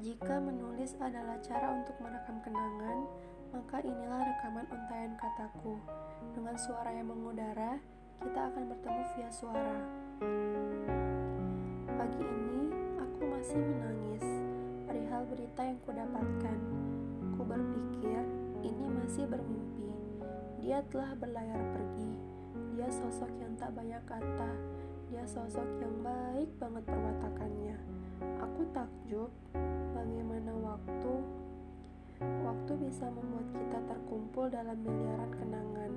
Jika menulis adalah cara untuk merekam kenangan, maka inilah rekaman untayan kataku. Dengan suara yang mengudara, kita akan bertemu via suara. Pagi ini, aku masih menangis perihal berita yang kudapatkan. Ku berpikir, ini masih bermimpi. Dia telah berlayar pergi. Dia sosok yang tak banyak kata. Dia sosok yang baik banget perwatakannya. Aku takjub bagaimana waktu waktu bisa membuat kita terkumpul dalam miliaran kenangan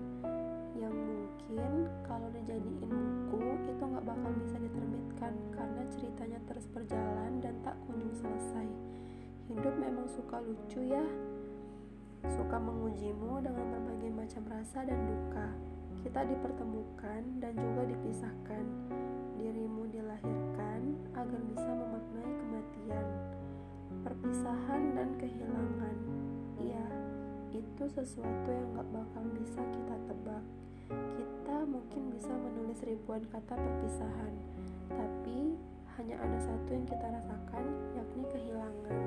yang mungkin kalau dijadiin buku itu nggak bakal bisa diterbitkan karena ceritanya terus berjalan dan tak kunjung selesai. Hidup memang suka lucu ya, suka mengujimu dengan berbagai macam rasa dan duka. Kita dipertemukan dan juga dipisahkan. Dirimu dilahirkan agar bisa memaknai kematian perpisahan dan kehilangan. Iya, itu sesuatu yang gak bakal bisa kita tebak. Kita mungkin bisa menulis ribuan kata perpisahan, tapi hanya ada satu yang kita rasakan, yakni kehilangan.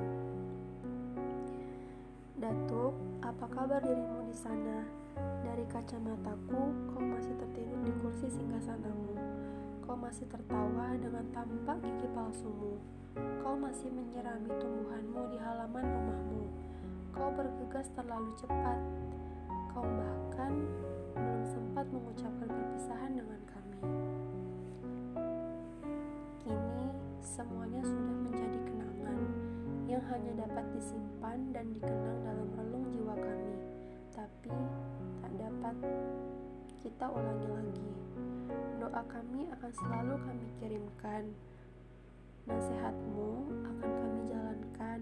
Datuk, apa kabar dirimu di sana? Dari kacamataku, kau masih tertidur di kursi singgasanamu. Kau masih tertawa dengan tampak gigi palsumu. Kau masih menyirami tumbuhanmu di halaman rumahmu. Kau bergegas terlalu cepat. Kau bahkan belum sempat mengucapkan perpisahan dengan kami. Kini semuanya sudah menjadi kenangan yang hanya dapat disimpan dan dikenang dalam relung jiwa kami, tapi tak dapat kita ulangi lagi. Doa kami akan selalu kami kirimkan Nasihatmu akan kami jalankan.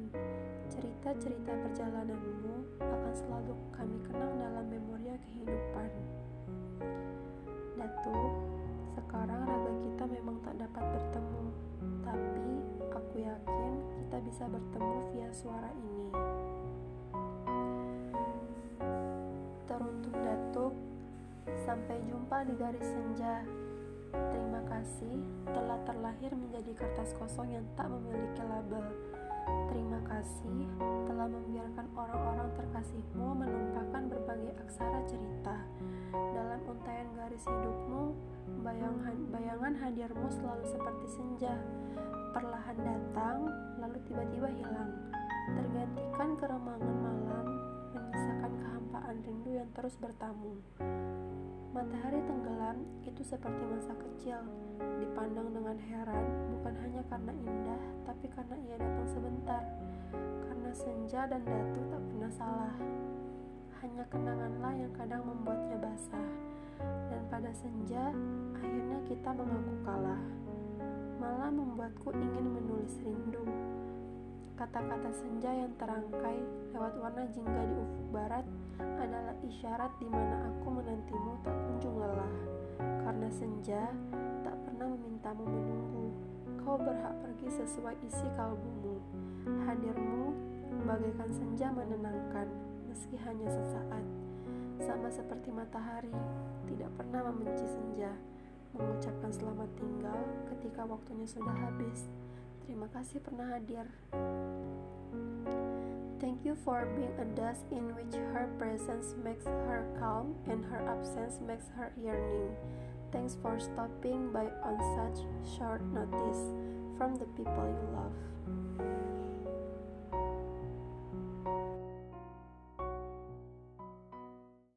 Cerita-cerita perjalananmu akan selalu kami kenang dalam memoria kehidupan. Datuk, sekarang raga kita memang tak dapat bertemu, tapi aku yakin kita bisa bertemu via suara ini. Teruntuk Datuk, sampai jumpa di garis senja. Terima telah terlahir menjadi kertas kosong yang tak memiliki label. Terima kasih telah membiarkan orang-orang terkasihmu menumpahkan berbagai aksara cerita. Dalam untayan garis hidupmu, bayangan, bayangan hadirmu selalu seperti senja. Perlahan datang, lalu tiba-tiba hilang. Tergantikan keremangan malam, menyisakan kehampaan rindu yang terus bertamu. Matahari tenggelam itu seperti masa kecil, dipandang dengan heran bukan hanya karena indah, tapi karena ia datang sebentar. Karena senja dan datu tak pernah salah. Hanya kenanganlah yang kadang membuatnya basah. Dan pada senja, akhirnya kita mengaku kalah. Malah membuatku ingin menulis rindu. Kata-kata senja yang terangkai lewat warna jingga di ufuk barat isyarat di mana aku menantimu tak kunjung lelah. Karena senja tak pernah memintamu menunggu. Kau berhak pergi sesuai isi kalbumu. Hadirmu bagaikan senja menenangkan, meski hanya sesaat. Sama seperti matahari, tidak pernah membenci senja, mengucapkan selamat tinggal ketika waktunya sudah habis. Terima kasih pernah hadir. Thank you for being a dust in which her presence makes her calm and her absence makes her yearning. Thanks for stopping by on such short notice from the people you love.